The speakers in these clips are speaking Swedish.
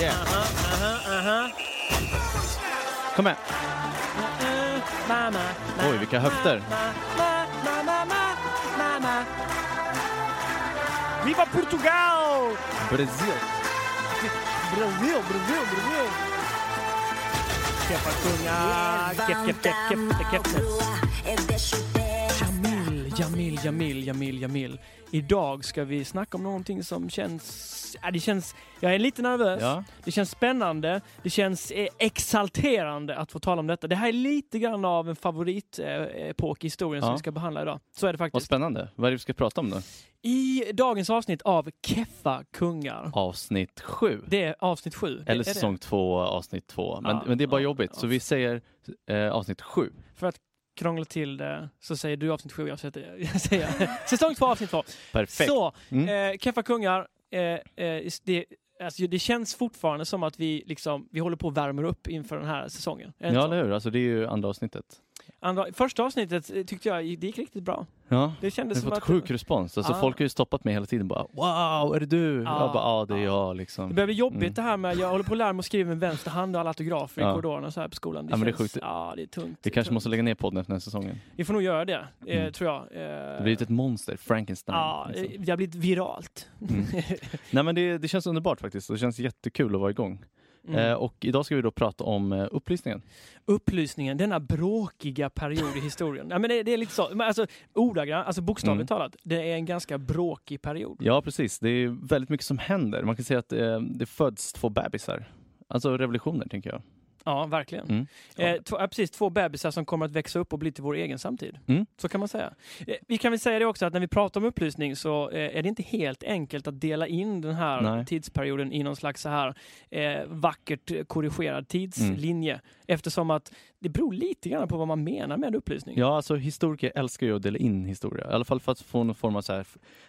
Yeah. Aha, aha. Kom med. Mamma, Oj, vilka höfter. Viva Portugal! Brasil. Brasil, Brasil, Brasil. Jamil, Jamil, Jamil, Jamil, Jamil. Idag ska vi snacka om någonting som känns... Ja, det känns... Jag är lite nervös. Ja. Det känns spännande. Det känns eh, exalterande att få tala om detta. Det här är lite grann av en favoritepok i historien som Ja. vi ska behandla idag. Så är det Vad faktiskt. spännande. Vad är det vi ska prata om då? I dagens avsnitt av Keffa kungar. Avsnitt sju. Det är avsnitt sju. Det Eller det. säsong två, avsnitt två. Men, Ja, men det är bara jobbigt. Så vi säger eh, avsnitt sju. För att krångla till det så säger du avsnitt sju, jag säger, jag säger säsong två, avsnitt två. Perfekt. Så, Mm. eh, Keffa kungar, eh, eh, det, alltså, det känns fortfarande som att vi, liksom, vi håller på och värmer upp inför den här säsongen. Ja, eller hur? Alltså det är ju andra avsnittet. Andra, första avsnittet eh, tyckte jag det gick riktigt bra. Ja. Det Jag kändes har som fått att sjuk respons. Alltså Ja. folk har ju stoppat mig hela tiden bara Wow, är det du? Ja. Jag bara, ja det är Ja. jag liksom. det börjar bli jobbigt Mm. det här med, jag håller på att lära mig att skriva med vänster hand och alla autografer i korridorerna så här på skolan. Det Ja, men det är känns, sjukt. Ja, det är tungt. Vi kanske tungt. måste lägga ner podden efter den här säsongen. Vi får nog göra det, eh, Mm. tror jag. Eh, Det blir ett monster, Frankenstein. Ja, liksom. det har blivit viralt. Mm. Nej men det, det känns underbart faktiskt. Det känns jättekul att vara igång. Mm. Eh, och idag ska vi då prata om eh, upplysningen. Upplysningen, denna bråkiga period i historien. Ja, men det, det är lite så, men alltså ordagrant, alltså bokstavligt Mm. talat, det är en ganska bråkig period. Ja precis, det är väldigt mycket som händer. Man kan säga att eh, det föds två bebisar. Alltså revolutioner tänker jag. Ja, verkligen. Mm. Eh, två, ja, precis, två bebisar som kommer att växa upp och bli till vår egen samtid. Mm. Så kan man säga. Eh, vi kan väl säga det också att när vi pratar om upplysning så eh, är det inte helt enkelt att dela in den här Nej. tidsperioden i någon slags så här eh, vackert eh, korrigerad tidslinje. Mm. Eftersom att det beror lite grann på vad man menar med upplysning. Ja, alltså historiker älskar ju att dela in historia. I alla fall för att få någon form av så här,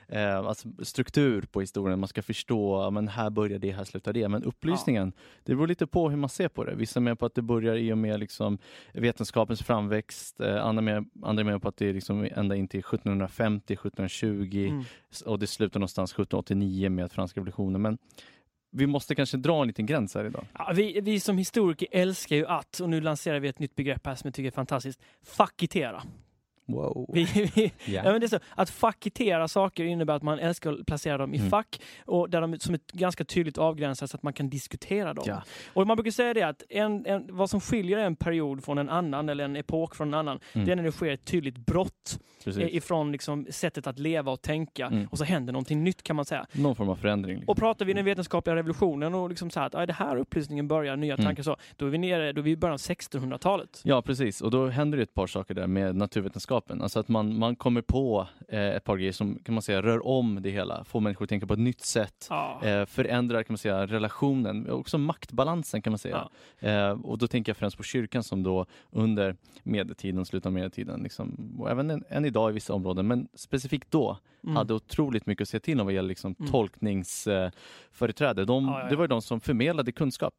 eh, alltså struktur på historien. Man ska förstå, ja, men här börjar det, här slutar det. Men upplysningen, det beror lite på hur man ser på det. Vissa menar på att det börjar i och med liksom vetenskapens framväxt. Eh, andra, menar, andra menar på att det är liksom ända in till 1750, 1720 Mm. och det slutar någonstans 1789 med franska revolutionen. Men vi måste kanske dra en liten gräns här idag. Ja, vi, vi som historiker älskar ju att, och nu lanserar vi ett nytt begrepp här som jag tycker är fantastiskt, fackitera. Wow. Vi, vi, Ja. ja, men det är så, att fackitera saker innebär att man älskar att placera dem i Mm. fack och där de som är ganska tydligt avgränsade så att man kan diskutera dem. Ja. Och man brukar säga det att en, en, vad som skiljer en period från en annan eller en epok från en annan, Mm. det är när det sker ett tydligt brott Precis. ifrån liksom sättet att leva och tänka Mm. och så händer någonting nytt kan man säga. Någon form av förändring. Liksom. Och pratar vi den vetenskapliga revolutionen och liksom så här att ja, det här upplysningen börjar, nya Mm. tankar så, då är vi nere, då är vi i början av 1600-talet. Ja, precis. Och då händer det ett par saker där med naturvetenskapen. Alltså att man, man kommer på eh, ett par grejer som kan man säga rör om det hela, får människor att tänka på ett nytt sätt. Ja. Eh, förändrar kan man säga relationen, också maktbalansen kan man säga. Eh, och då tänker jag främst på kyrkan som då under medeltiden, slutet av medeltiden, liksom, och även än, än idag i vissa områden, men specifikt då Mm. hade otroligt mycket att säga till om vad gäller liksom, Mm. tolkningsföreträde. Eh, de, Ja, ja, ja. Det var ju de som förmedlade kunskap.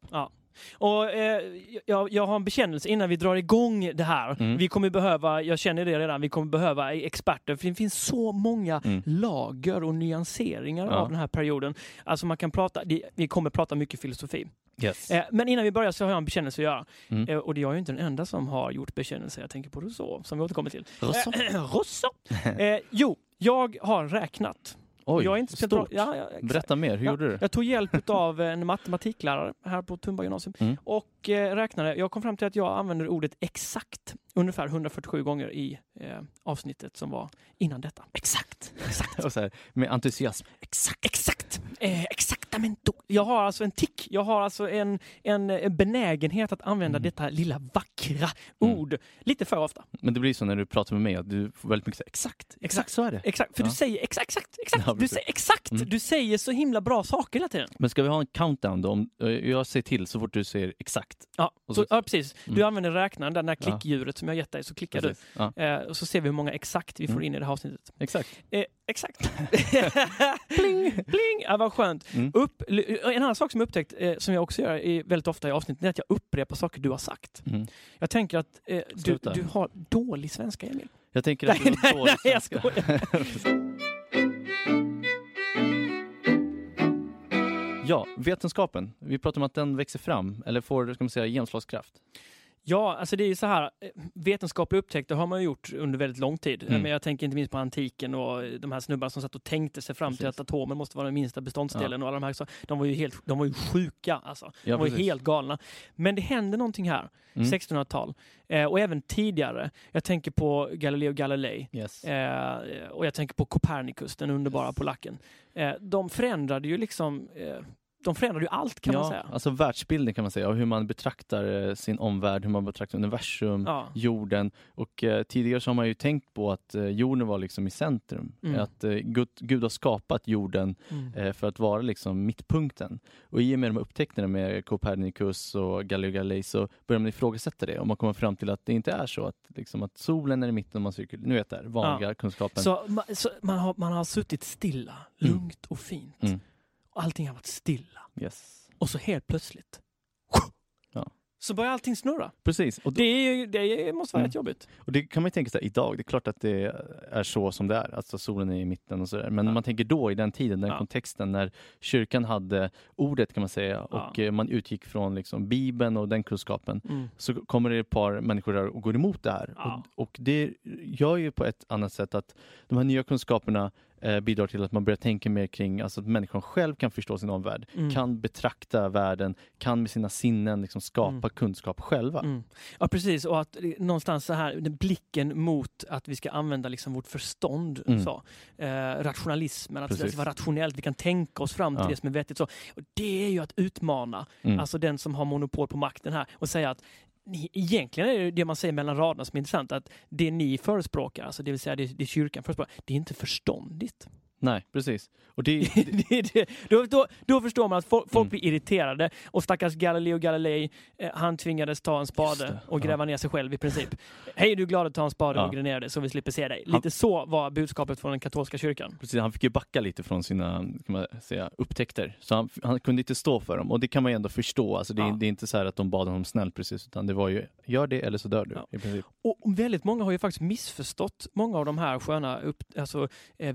Och, eh, jag, jag har en bekännelse innan vi drar igång det här. Mm. Vi kommer behöva, jag känner det redan, vi kommer behöva experter för det finns så många Mm. lager och nyanseringar Ja. av den här perioden. Alltså man kan prata, vi kommer prata mycket filosofi. Yes. Eh, men innan vi börjar så har jag en bekännelse att göra. Mm. Eh, och det är jag ju inte den enda som har gjort bekännelse. Jag tänker på Rousseau som vi återkommer till. Rousseau. Eh, Rousseau. Eh, jo, jag har räknat. Oj, jag är inte stort. Ja, ja. Berätta mer, hur Ja, gjorde du? Jag tog hjälp av en matematiklärare här på Tumba gymnasium Mm. och eh, räknade. Jag kom fram till att jag använder ordet exakt ungefär 147 gånger i eh, avsnittet som var innan detta. Exakt! Exakt! Och så här, med entusiasm. Exakt! Exakt! Eh, exaktamente. Jag har alltså en tick. Jag har alltså en, en, en benägenhet att använda Mm. detta lilla vackra Mm. ord lite för ofta. Men det blir så när du pratar med mig att du får väldigt mycket så här, exakt, exakt så är det. Exakt, för Ja. du säger exakt, exakt, exakt. Ja, du säger exakt. Mm. Du säger så himla bra saker hela tiden. Men ska vi ha en countdown då? Om, eh, jag säger till så fort du säger exakt. Ja, så, så- ja precis. Du Mm. använder räknaren, där, det Ja. klickdjuret som jag gett dig, så klickar du. Precis. Ja, Eh, och så ser vi hur många exakt vi får Mm. in i det här avsnittet. exakt. Eh, exakt. Pling! Pling! Ja, vad skönt. Mm. Upp, en annan sak som jag upptäckt, eh, som jag också gör i, väldigt ofta i avsnitten, är att jag upprepar saker du har sagt. Mm. Jag tänker att eh, du, du har dålig svenska, Emil. Jag tänker att Nej, du har nej, dålig nej, jag svenska. Ja, vetenskapen, vi pratar om att den växer fram, eller får, ska man säga, genomslagskraft. Ja, alltså det är ju så här, eh, vetenskapliga upptäckter har man ju gjort under väldigt lång tid. Mm. Men jag tänker inte minst på antiken och de här snubbarna som satt och tänkte sig fram till Precis. att atomen måste vara den minsta beståndsdelen och alla de här, så, de var ju helt, de var ju sjuka alltså. De Ja, var ju helt galna. Men det hände någonting här, Mm. 1600-tal, eh, och även tidigare. Jag tänker på Galileo Galilei. Yes. Eh, och jag tänker på Copernicus, den underbara polacken. Eh, de förändrade ju liksom, eh, de förändrade ju allt kan ja, man säga. Alltså världsbilden kan man säga, och hur man betraktar eh, sin omvärld, hur man betraktar universum, Ja. jorden. Och eh, tidigare så har man ju tänkt på att eh, jorden var liksom i centrum. Mm. Att eh, Gud, Gud har skapat jorden Mm. eh, för att vara liksom mittpunkten. Och i och med de här upptäckterna med Copernicus och Galileo Galilei så börjar man ifrågasätta det och man kommer fram till att det inte är så att, liksom, att solen är i mitten och man cirkel... Nu vet jag, vanliga kunskapen. Så, ma- så man, har, man har suttit stilla, Mm. lugnt och fint. Allting har varit stilla. Yes. Och så helt plötsligt Ja. så börjar allting snurra. Precis. Och, då, Det, det måste vara Mm. rätt jobbigt. och det kan man ju tänka sig idag, det är klart att det är så som det är, alltså solen är i mitten och sådär. Men Ja. man tänker då i den tiden, den Ja. kontexten när kyrkan hade ordet kan man säga Ja. och eh, man utgick från liksom Bibeln och den kunskapen. Mm. så kommer det ett par människor där och går emot det här. Ja. Och, och det gör ju på ett annat sätt att de här nya kunskaperna eh, bidrar till att man börjar tänka mer kring alltså att människan själv kan förstå sin omvärld, Mm. kan betrakta världen, kan med sina sinnen liksom skapa Mm. kunskap själva. Mm. Ja precis, och att eh, någonstans så här, den blicken mot att vi ska använda liksom vårt förstånd. Mm. Så. Eh, rationalismen, att det ska vara rationellt, vi kan tänka oss fram till Ja. det som är vettigt. Så. Och det är ju att utmana Mm. alltså den som har monopol på makten här och säga att ni, egentligen är det det man säger mellan raderna som är intressant, att det ni förespråkar, alltså det vill säga det, det kyrkan förespråkar, det är inte förståndigt. Nej, precis. Och det, det, det. Då, då, då förstår man att fo- folk Mm. blir irriterade och stackars Galileo Galilei, eh, han tvingades ta en spade och ja. gräva ner sig själv i princip. Hej, du är glad att ta en spade Ja. och gräva ner dig så vi slipper se dig. Han- Lite så var budskapet från den katolska kyrkan. precis, han fick ju backa lite från sina kan man säga, upptäckter. Så han, han kunde inte stå för dem och det kan man ju ändå förstå. Alltså det, är- Ja. det är inte så här att de bad honom snällt precis, utan det var ju gör det eller så dör du. Ja. I princip. Och väldigt många har ju faktiskt missförstått många av de här sköna upp, alltså, eh,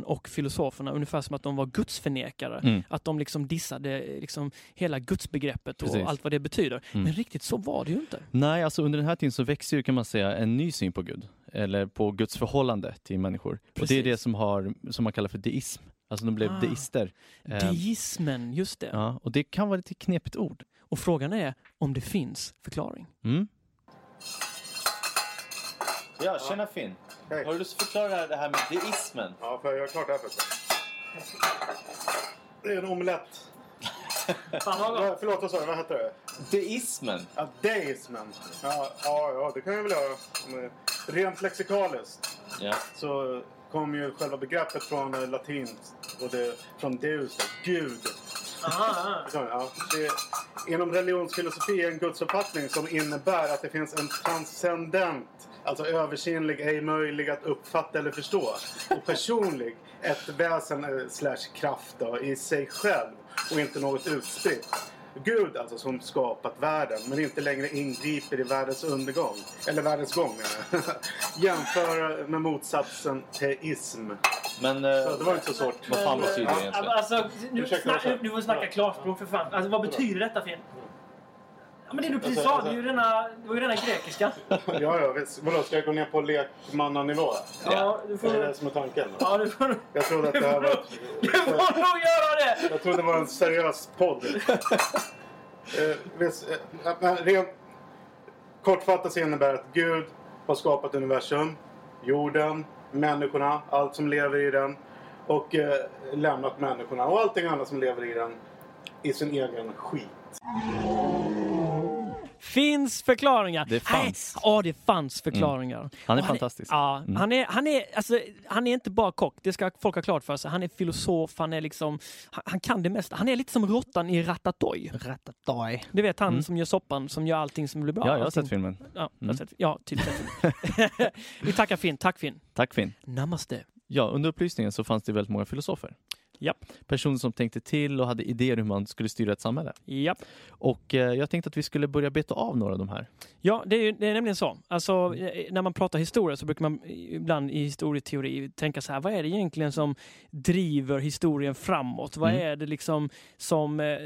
vetenskapsmännen och filosoferna ungefär som att de var gudsförnekare. Mm. Att de liksom dissade liksom hela gudsbegreppet och Precis. allt vad det betyder. Mm. Men riktigt så var det ju inte. Nej, alltså under den här tiden så växer ju kan man säga en ny syn på Gud. Eller på Guds förhållande till människor. Och det är Precis. det som, har, som man kallar för deism. Alltså de blev Ah. deister. Eh, Deismen, just det. ja, och det kan vara lite knepigt ord. Och frågan är om det finns förklaring. Mm. Ja, tjena Finn. Hej. Har du lust att förklara det här med deismen? Ja, får jag göra klart det här först? Det är en omelett. Fan vad Ja, förlåt, vad sa du? Vad hette det? Deismen? Ja, deismen. Ja, ja, ja, det kan jag väl göra. Men Rent lexikaliskt Ja. så kommer ju själva begreppet från eh, latin och det, från deus, Gud. Ja, det är, inom religionsfilosofi är en gudsuppfattning som innebär att det finns en transcendent, alltså översinnlig, ej möjlig att uppfatta eller förstå. Och personlig, ett väsen eh, slash kraft då, i sig själv och inte något utspritt. Gud alltså som skapat världen men inte längre ingriper i världens undergång. Eller världens gång menar jag. Jämför med motsatsen teism. Men Så det var inte så svårt. vad fan betyder det egentligen? Alltså, nu, Ursäkta, nu får vi snacka klarspråk för fan. Alltså, vad betyder detta Finn? Ja, men det du precis Alltså, sa, alltså- det, är ju rena, det var ju rena grekiska. Ja, ja, visst. Vadå, ska jag gå ner på lekmannanivå? Ja, du Är det får, det som är tanken? ja, du får, Jag trodde att det här får, var... du får nog göra det! Jag trodde det var en seriös podd. eh, visst, eh, men rent kortfattat så innebär att Gud har skapat universum, jorden, människorna, allt som lever i den och eh, lämnat människorna och allting annat som lever i den i sin egen skit. Finns förklaringar. Det fanns. Ja, det fanns förklaringar. Han är Och fantastisk. ja, Mm. han, är, han, är, alltså, han är inte bara kock, det ska folk ha klart för sig. Han är filosof, han är liksom, han, han kan det mesta. Han är lite som råttan i Ratatouille. Ratatouille. Du vet han Mm. som gör soppan, som gör allting som blir bra. Ja, jag har Allting- sett filmen. Ja, Mm. sett, ja typ sett filmen. Vi tackar Finn. Tack Finn. Tack Finn. Namaste. Ja, under upplysningen så fanns det väldigt många filosofer. Japp. Personer som tänkte till och hade idéer hur man skulle styra ett samhälle. Japp. Och eh, jag tänkte att vi skulle börja beta av några av de här. Ja, det är, det är nämligen så. Alltså, eh, när man pratar historia så brukar man ibland i historieteori tänka så här, vad är det egentligen som driver historien framåt? Vad Mm. är det liksom som, eh,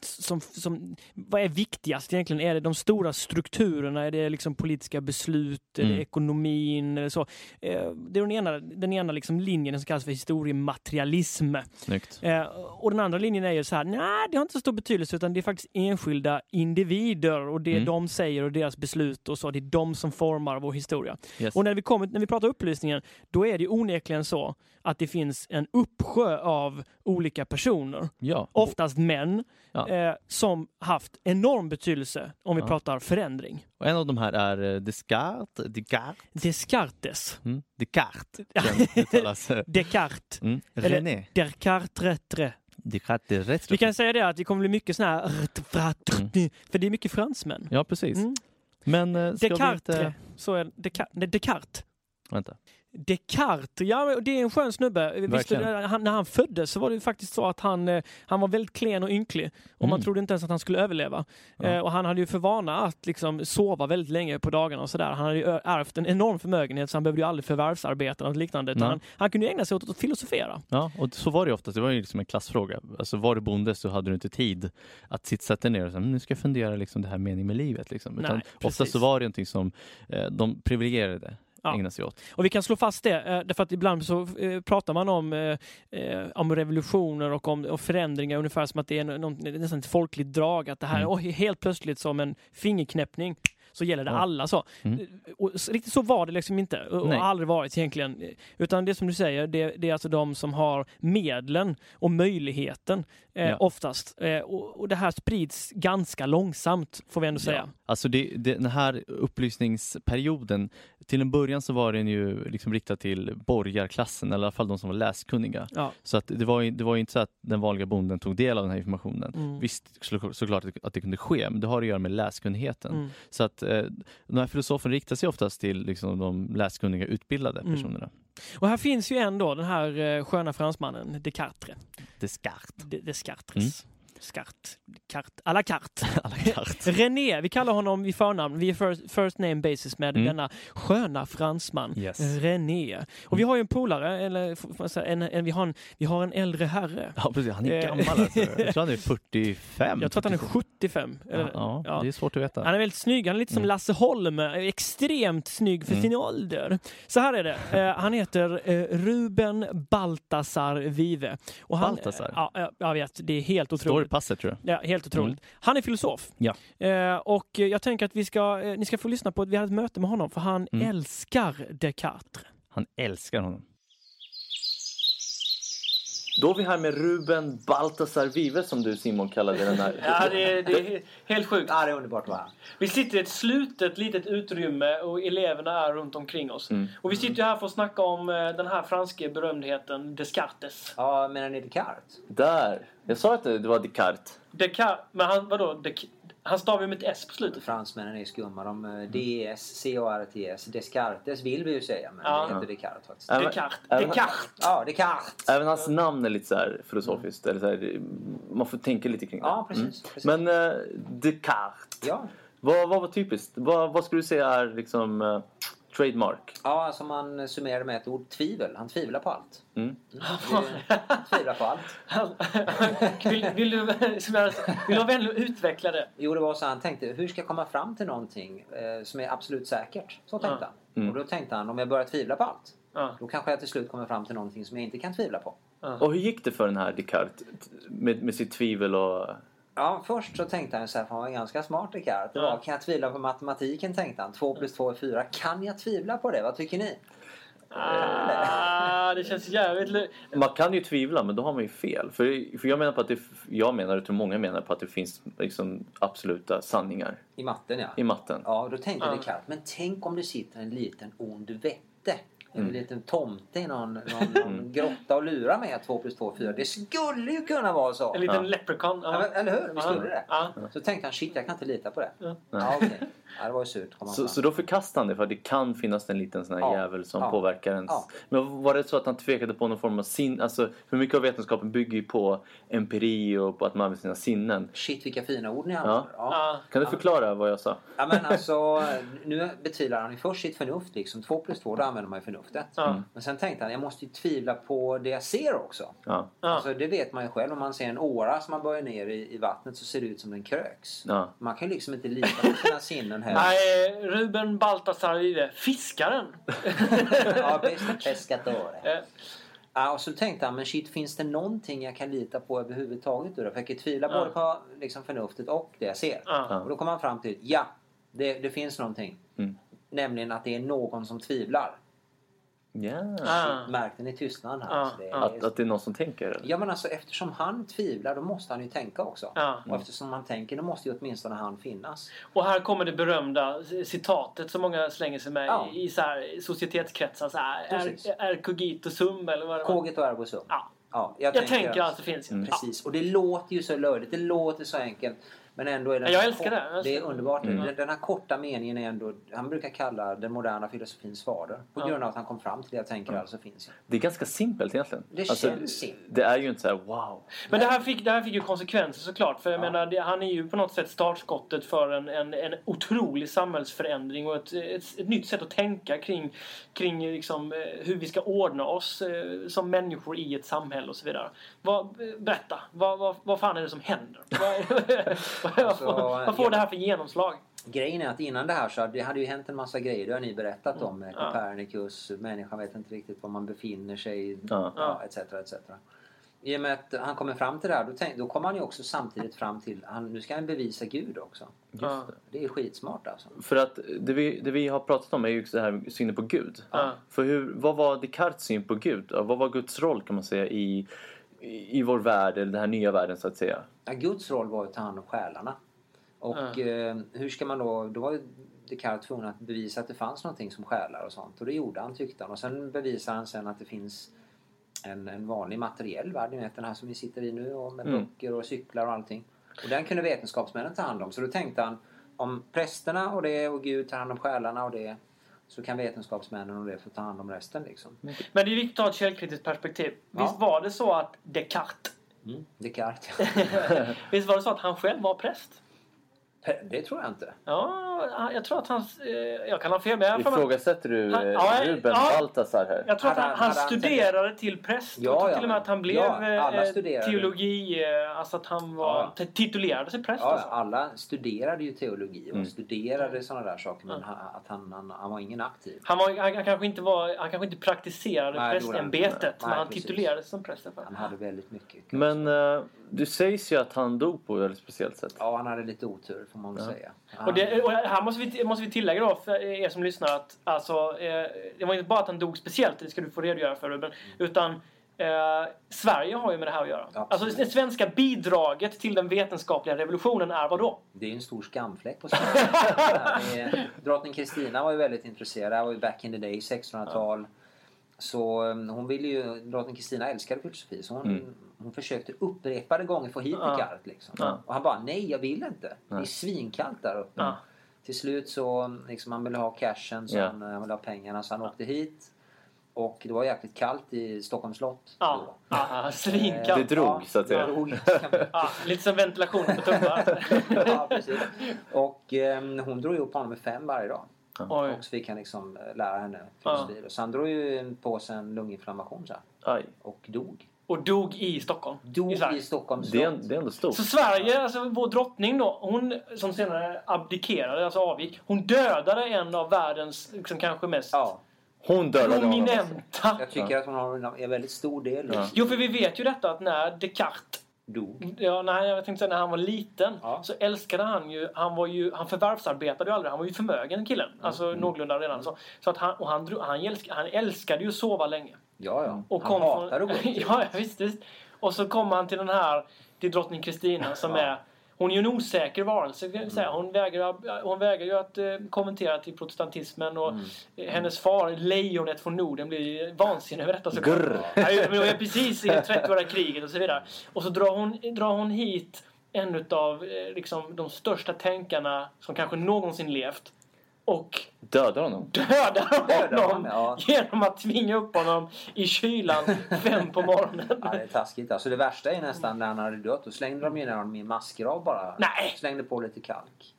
som, som, vad är viktigast egentligen? Är det de stora strukturerna? Är det liksom politiska beslut? Är det Mm. ekonomin? Eller så? Eh, Det är den ena, den ena liksom linjen som kallas för historiematerialism. Snyggt. Eh, och den andra linjen är ju så här, nej det har inte så stor betydelse utan det är faktiskt enskilda individer och det Mm. de säger och deras beslut och så, det är de som formar vår historia. Yes. Och när vi, kommer, när vi pratar upplysningen, då är det onekligen så att det finns en uppsjö av olika personer, Ja. oftast män, Ja. eh, som haft enorm betydelse om vi Ja. pratar förändring. Och en av de här är eh, Descartes. Descartes. Descartes. Mm. Descartes. Eh, Descartes. Mm. René. Descartes. Descartes rätt. Vi kan säga det att det kommer bli mycket sån här för det är mycket fransmän. Ja, precis. Mm. Men eh, ska Descartes. vi inte... Så är Descartes. Nej, Descartes. Vänta. Descartes, ja det är en skön snubbe. Visste Verkligen. du, han, när han föddes så var det ju faktiskt så att han, eh, han var väldigt klen och ynklig. Och man Mm. trodde inte ens att han skulle överleva. Ja. Eh, och han hade ju för vana att liksom sova väldigt länge på dagarna och sådär. Han hade ju ärvt en enorm förmögenhet så han behövde ju aldrig förvärvsarbeta eller liknande. Nej. han, han kunde ju ägna sig åt att filosofera. Ja, och så var det ju oftast. Det var ju liksom en klassfråga. Alltså var du bonde så hade du inte tid att sitta, sätta ner och säga, "Men nu ska jag fundera liksom det här meningen med livet. Liksom. Utan Nej, oftast så var det någonting som eh, de privilegierade Ja. ägnade sig åt. Och vi kan slå fast det, eh, därför att ibland så eh, pratar man om, eh, om revolutioner och om och förändringar ungefär som att det är någon, nästan ett folkligt drag. Att det här Mm. och helt plötsligt som en fingerknäppning så gäller det Ja. alla. så. Mm. Och riktigt så var det liksom inte och och Nej. har aldrig varit egentligen. Utan det som du säger, det, det är alltså de som har medlen och möjligheten eh, Ja. oftast. Eh, och, och det här sprids ganska långsamt får vi ändå säga. Ja. Alltså det, det, den här upplysningsperioden, till en början så var den ju liksom riktad till borgarklassen, eller i alla fall de som var läskunniga. Ja. Så att det, var det var inte så att den vanliga bonden tog del av den här informationen. Mm. Visst, så, såklart att- det kunde ske, men det har att göra med läskunnigheten. Mm. Så att eh, de här filosoferna riktar sig oftast till liksom, de läskunniga, utbildade Mm. Och här finns ju ändå den här eh, sköna fransmannen Descartes. Descartes. De- Descartes. Mm. Descartes. Carte. À la carte. René, vi kallar honom vid förnamn. Vi är first, first name basis med Mm. denna sköna fransman. Yes. René. Och vi har ju en polare, eller säga, en, en, vi, har en, vi har en äldre herre. Ja, precis. Han är Eh. gammal alltså. Jag tror han är 45. Jag tror att han är 45. 75. Eller, Ja, ja, det är svårt att veta. Han är väldigt snygg, han är lite som Mm. Lasse Holm, extremt snygg för Mm. sin ålder. Så här är det, eh, han heter eh, Ruben Baltasar Vive. Och han, Baltasar? Ja, ja, jag vet, det är helt i otroligt. Passet tror jag. Ja, helt otroligt. Han är filosof. Ja. Eh, och jag tänker att vi ska, eh, ni ska få lyssna på att vi hade ett möte med honom för han Mm. älskar Descartes. Han älskar honom. Då är vi här med Ruben Baltasar Vive som du Simon kallade den här. Ja, det är, det är helt sjukt. Ja, det är underbart här. Vi sitter i ett slutet litet utrymme och eleverna är runt omkring oss. Mm. Och vi sitter ju här för att snacka om eh, den här franske berömdheten Descartes. Ja, menar ni Descartes? Där! Jag sa att det var Descartes. Descartes, men han, vadå? Dec- han stavar ju med ett S på slutet. Fransmännen är skumma. De eh, DS, C-A-R-T-S. Descartes vill vi ju säga, men Ja. det heter Descartes faktiskt. Ja. Descartes. Även- Descartes. Ja, Descartes! Även hans namn är lite så här filosofiskt. Eller så här, man får tänka lite kring det. Ja, precis. precis. Men eh, Descartes. Ja. Vad, vad var typiskt? Vad, vad skulle du säga är liksom eh, trademark? ja, alltså man summerar med ett ord. Tvivel. Han tvivlar på allt. Mm. Det, tvivlar på allt. vill, vill, du, som vill du vänlig utveckla det? Jo, det var så han tänkte. Hur ska jag komma fram till någonting eh, som är absolut säkert? Så tänkte Ja. han. Mm. Och då tänkte han, om jag börjar tvivla på allt. Ja. Då kanske jag till slut kommer fram till någonting som jag inte kan tvivla på. Och hur gick det för den här Descartes? Med, med sitt tvivel och... Ja, först så tänkte han så här, för han var ganska smart Descartes. Det Ja. var, kan jag tvivla på matematiken tänkte han. 2 plus 2 är 4. Kan jag tvivla på det? Vad tycker ni? Ah, det känns jävligt... Man kan ju tvivla, men då har man ju fel. För, för jag menar på att det, jag menar, och jag tror många menar på att det finns liksom absoluta sanningar I matten ja. i matten. Ja, då tänkte Ja. Descartes, men tänk om det sitter en liten ond vätte En liten tomte i någon, någon, någon grotta och mig att 2 plus 2 är 4. Det skulle ju kunna vara så. En liten Ja. leprechaun. Ja, men, eller hur? Vi Ja. det. Ja. Så tänkte han, shit jag kan inte lita på det. Ja. Ja, okej. Ja, det var ju surt. Så, så då förkastade han det för att det kan finnas en liten sån här Ja. jävel som Ja. påverkar ens... Ja. Men var det så att han tvekade på någon form av sin... Alltså hur mycket av vetenskapen bygger ju på empiri och på att man använder sina sinnen. Shit vilka fina ord ni använder. Ja. Ja. Kan du förklara vad jag sa? Ja men alltså, nu betvivlar han ju först sitt förnuft liksom. 2 plus 2, då använder man ju förnuftet. Ja. Men sen tänkte han, jag måste ju tvivla på det jag ser också. Ja. Ja. Alltså, det vet man ju själv. Om man ser en åra som man böjer ner i, i vattnet så ser det ut som den kröks. Ja. Man kan ju liksom inte lita på sina sinnen heller. Nej, Ruben Baltasar Rive. Fiskaren. Ja, bästa pescatore. Eh, Ja, och så tänkte han, men shit, finns det någonting jag kan lita på överhuvudtaget? Då? För jag kan tvivla Ja. både på liksom, förnuftet och det jag ser. Ja. Och då kom han fram till, ja, det, det finns någonting. Mm. Nämligen att det är någon som tvivlar. Ja. Ah. Märkte ni tystnaden här? Alltså, det är, Att, att det är någon som tänker? eller? Ja men alltså eftersom han tvivlar då måste han ju tänka också. Ja. Och eftersom han tänker då måste ju åtminstone han finnas. Och här kommer det berömda citatet som många slänger sig med Ja. i så här societetskretsar. Så här, är, är cogito sum eller vad det var? Cogito ergo sum. Ja. Ja, Jag tänker att det finns. Mm. Precis. Och det låter ju så löjligt. Det låter så enkelt. Men ändå är det... Ja, jag älskar det. Jag älskar Det är underbart. Mm. Den, den här korta meningen är ändå... Han brukar kalla den moderna filosofins fader. På Ja. grund av att han kom fram till det jag tänker alltså finns. Det är ganska simpelt egentligen. Det Alltså, känns simpelt. Det är ju inte så här wow. Men det här, fick, det här fick ju konsekvenser såklart. För jag Ja. menar, det, han är ju på något sätt startskottet för en, en, en otrolig samhällsförändring och ett, ett, ett nytt sätt att tänka kring, kring liksom, eh, hur vi ska ordna oss eh, som människor i ett samhälle och så vidare. Vad, berätta, vad, vad, vad fan är det som händer? Vad, Alltså, vad, vad får det här för genomslag? Grejen är att innan det här så hade det hade ju hänt en massa grejer. Det har ni berättat om. Med Ja. Copernicus, människan vet inte riktigt var man befinner sig. Ja. Ja, etc, etc. I och med att han kommer fram till det här då, tänk, då kommer han ju också samtidigt fram till han, nu ska han bevisa Gud också. Just det. Det är skitsmart alltså. För att det vi, det vi har pratat om är ju det här synen på Gud. Ja. För hur, vad var Descartes syn på Gud? Vad var Guds roll kan man säga i, i, vår värld, eller den här nya världen så att säga? Ja, Guds roll var att ta hand om själarna. Och Ja. eh, hur ska man då... Då var ju Descartes tvungen att bevisa att det fanns någonting som själar och sånt. Och det gjorde han tyckte han. Och sen bevisar han sen att det finns en, en vanlig materiell värld. Ni vet den här som vi sitter i nu och med Mm. böcker och cyklar och allting. Och den kunde vetenskapsmännen ta hand om. Så då tänkte han om prästerna och det och Gud tar hand om själarna och det så kan vetenskapsmännen och det få ta hand om resten liksom. Men det är viktigt att ha ett källkritiskt perspektiv. Ja. Visst var det så att Descartes, Mm. Descartes. visst var det så att han själv var präst? det tror jag inte. Ja, jag tror att han... eh, Jag kan ha fel, men Ifrågasätter du Han- eh, ja, Ruben ja. Baltasar här? Jag tror att han, han- han hade han studerade till präst. Ja, jag tror ja, till och med att han blev ja, eh, studerade. teologi... Alltså att han var, Ja. titulerade sig präst. Ja, alltså. alla studerade ju teologi och Mm. studerade sådana där saker men att han, han, han var ingen aktiv. Han, var, han, han, kanske inte var, han kanske inte praktiserade Nej, prästämbetet, Nej, men han precis. titulerade sig som präst. Han hade väldigt mycket. Men eh, det sägs ju att han dog på ett väldigt speciellt sätt. Ja, han hade lite otur får man väl Ja. säga. Och, det, och här måste vi, måste vi tillägga då för er som lyssnar att alltså, eh, det var inte bara att han dog speciellt, det ska du få redogöra för Ruben, utan eh, Sverige har ju med det här att göra. Absolut. Alltså det svenska bidraget till den vetenskapliga revolutionen är vad då? Det är ju en stor skamfläck på Sverige. Är- Drottning Kristina var ju väldigt intresserad. Det var ju back in the day, 1600-tal. Så um, hon ville ju, drottning Kristina älskade filosofi så hon, Mm. hon försökte upprepade gånger få hit Ja. Descartes. Liksom. Ja. Och han bara, nej jag vill inte. Det är svinkallt där uppe. Ja. Till slut så, liksom han ville ha cashen, så Ja. han, han ville ha pengarna så han åkte hit. Och det var jäkligt kallt i Stockholms slott. Ja, ja Det svinkallt. drog så att säga. Ja, lite som ventilation på tummar. ja, precis. Och ehm, hon drog ju upp honom med fem varje dag. Oj. Och så fick han liksom eh, lära henne filosofi. Så han drog ju på sig en lunginflammation så här, Aj. och dog. Och dog i Stockholm. Dog I i, Sverige. Stockholms Det är, det är ändå stort. Så Sverige, alltså vår drottning då, hon som senare abdikerade, alltså avgick, hon dödade en av världens liksom, kanske mest Ja, Hon dödade honom. alltså. prominenta... jag tycker att hon har en, en väldigt stor del Ja. Jo, för vi vet ju detta att när Descartes dog. Ja, nej, jag tänkte säga när han var liten Ja. så älskade han ju, han var ju, han förvärvsarbetade ju aldrig, han var ju förmögen killen. Mm. Alltså någorlunda redan så. Så att han, och han, han, älskade, han älskade ju att sova länge. Ja, ja. Och han kom hatar att gå från. Ja, visst, visst. Och så kommer han till den här, till drottning Kristina som Ja. är hon är ju en osäker varelse. Säga. Hon, vägrar, hon vägrar ju att eh, kommentera till protestantismen och Mm. hennes far, lejonet från Norden, blir vansinnig över detta såklart. Grr. Hon är precis i det 30-åriga kriget och så vidare. Och så drar hon, drar hon hit en av eh, liksom, de största tänkarna som kanske någonsin levt. Och Dödar honom. dödar Dödar honom honom, ja. genom att tvinga upp honom i kylan fem på morgonen. Ja, det är taskigt. Alltså det värsta är nästan när han hade dött. Då slängde de in honom i en massgrav bara. Nej. Slängde på lite kalk.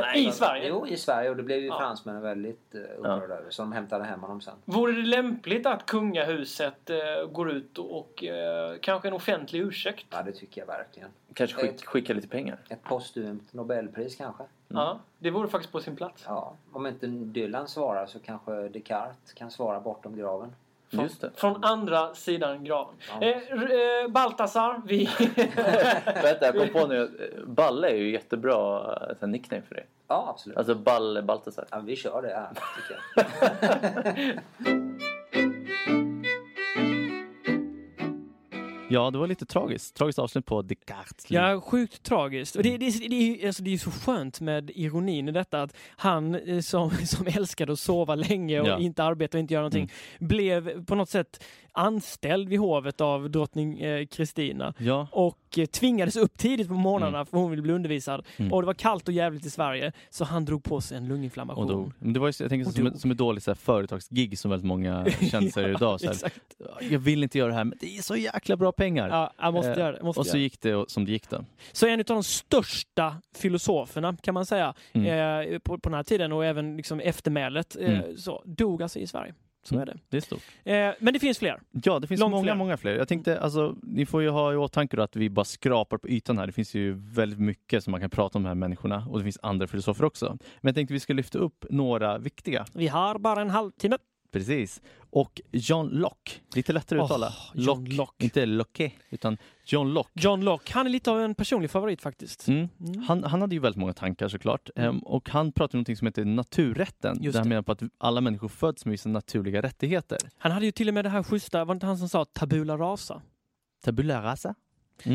Nej, I Sverige? Jo, i Sverige. Och det blev ju Ja. fransmännen väldigt uh, upprörda över. Så de hämtade hem honom sen. Vore det lämpligt att kungahuset eh, går ut och, eh, kanske en offentlig ursäkt? Ja, det tycker jag verkligen. Kanske skick, skicka lite pengar. Ett postumt Nobelpris kanske. Ja, det vore faktiskt på sin plats. Ja, om inte Dylan svarar så kanske Descartes kan svara bortom graven. Från, Just det. från andra sidan graven. Ja. Eh, eh, Baltasar, vi... Vänta, jag kom på nu. Balle är ju jättebra eh, så här nickname för dig. Ja, absolut. Alltså Balle Baltasar. Ja, vi kör det här, tycker jag. Ja, det var lite tragiskt. Tragiskt avslut på Descartes liv. Ja, sjukt tragiskt. Och det, det, det, är ju- alltså, det är ju så skönt med ironin i detta att han eh, som, som älskade att sova länge och Ja. inte arbeta och inte göra någonting blev på något sätt anställd vid hovet av drottning eh, Kristina. Ja, och eh, tvingades upp tidigt på morgnarna för hon ville bli undervisad. Mm. Och det var kallt och jävligt i Sverige så han drog på sig en och lunginflammation. dog. Men det var ju, jag tänker Och som, ett- som ett dåligt så här, företagsgig som väldigt många kändisar gör idag. Så här, jag vill inte göra det här, men det är så jäkla bra pengar. Ja, jag måste Eh, göra det. Måste och så gick det som det gick då. Så en av de största filosoferna kan man säga Mm. eh, på, på den här tiden och även liksom eftermälet eh, Mm. så dog alltså i Sverige. Så Mm. är det. Det är stort. Eh, men det finns fler. Ja, det finns Långt många, fler. många fler. Jag tänkte, alltså, ni får ju ha i åtanke att vi bara skrapar på ytan här. Det finns ju väldigt mycket som man kan prata om de här människorna och det finns andra filosofer också. Men jag tänkte vi ska lyfta upp några viktiga. Vi har bara en halvtimme. Precis. Och John Locke, lite lättare att Åh, uttala. John Locke. Inte Locke, utan John Locke. John Locke, han är lite av en personlig favorit faktiskt. Mm. Mm. Han, han hade ju väldigt många tankar såklart. Ehm, och han pratade om något som heter naturrätten. Just där han menar på att alla människor föds med vissa naturliga rättigheter. Han hade ju till och med det här schyssta, var det inte han som sa tabula rasa? Tabula rasa.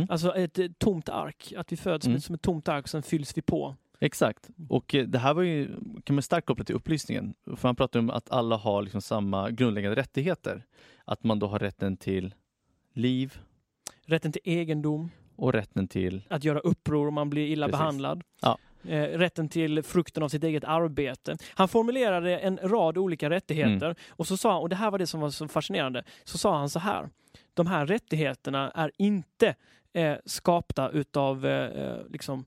Alltså ett eh, tomt ark, att vi föds Mm. som ett tomt ark och sen fylls vi på. Exakt. Och eh, det här var ju, kan man starkt koppla till upplysningen. För han pratar om att alla har liksom samma grundläggande rättigheter. Att man då har rätten till liv Rätten till egendom, och rätten till... att göra uppror om man blir illa Precis. behandlad. Ja. Eh, rätten till frukten av sitt eget arbete. Han formulerade en rad olika rättigheter Mm. och så sa han, och det här var det som var så fascinerande, så sa han så här. De här rättigheterna är inte eh, skapta utav eh, eh, liksom,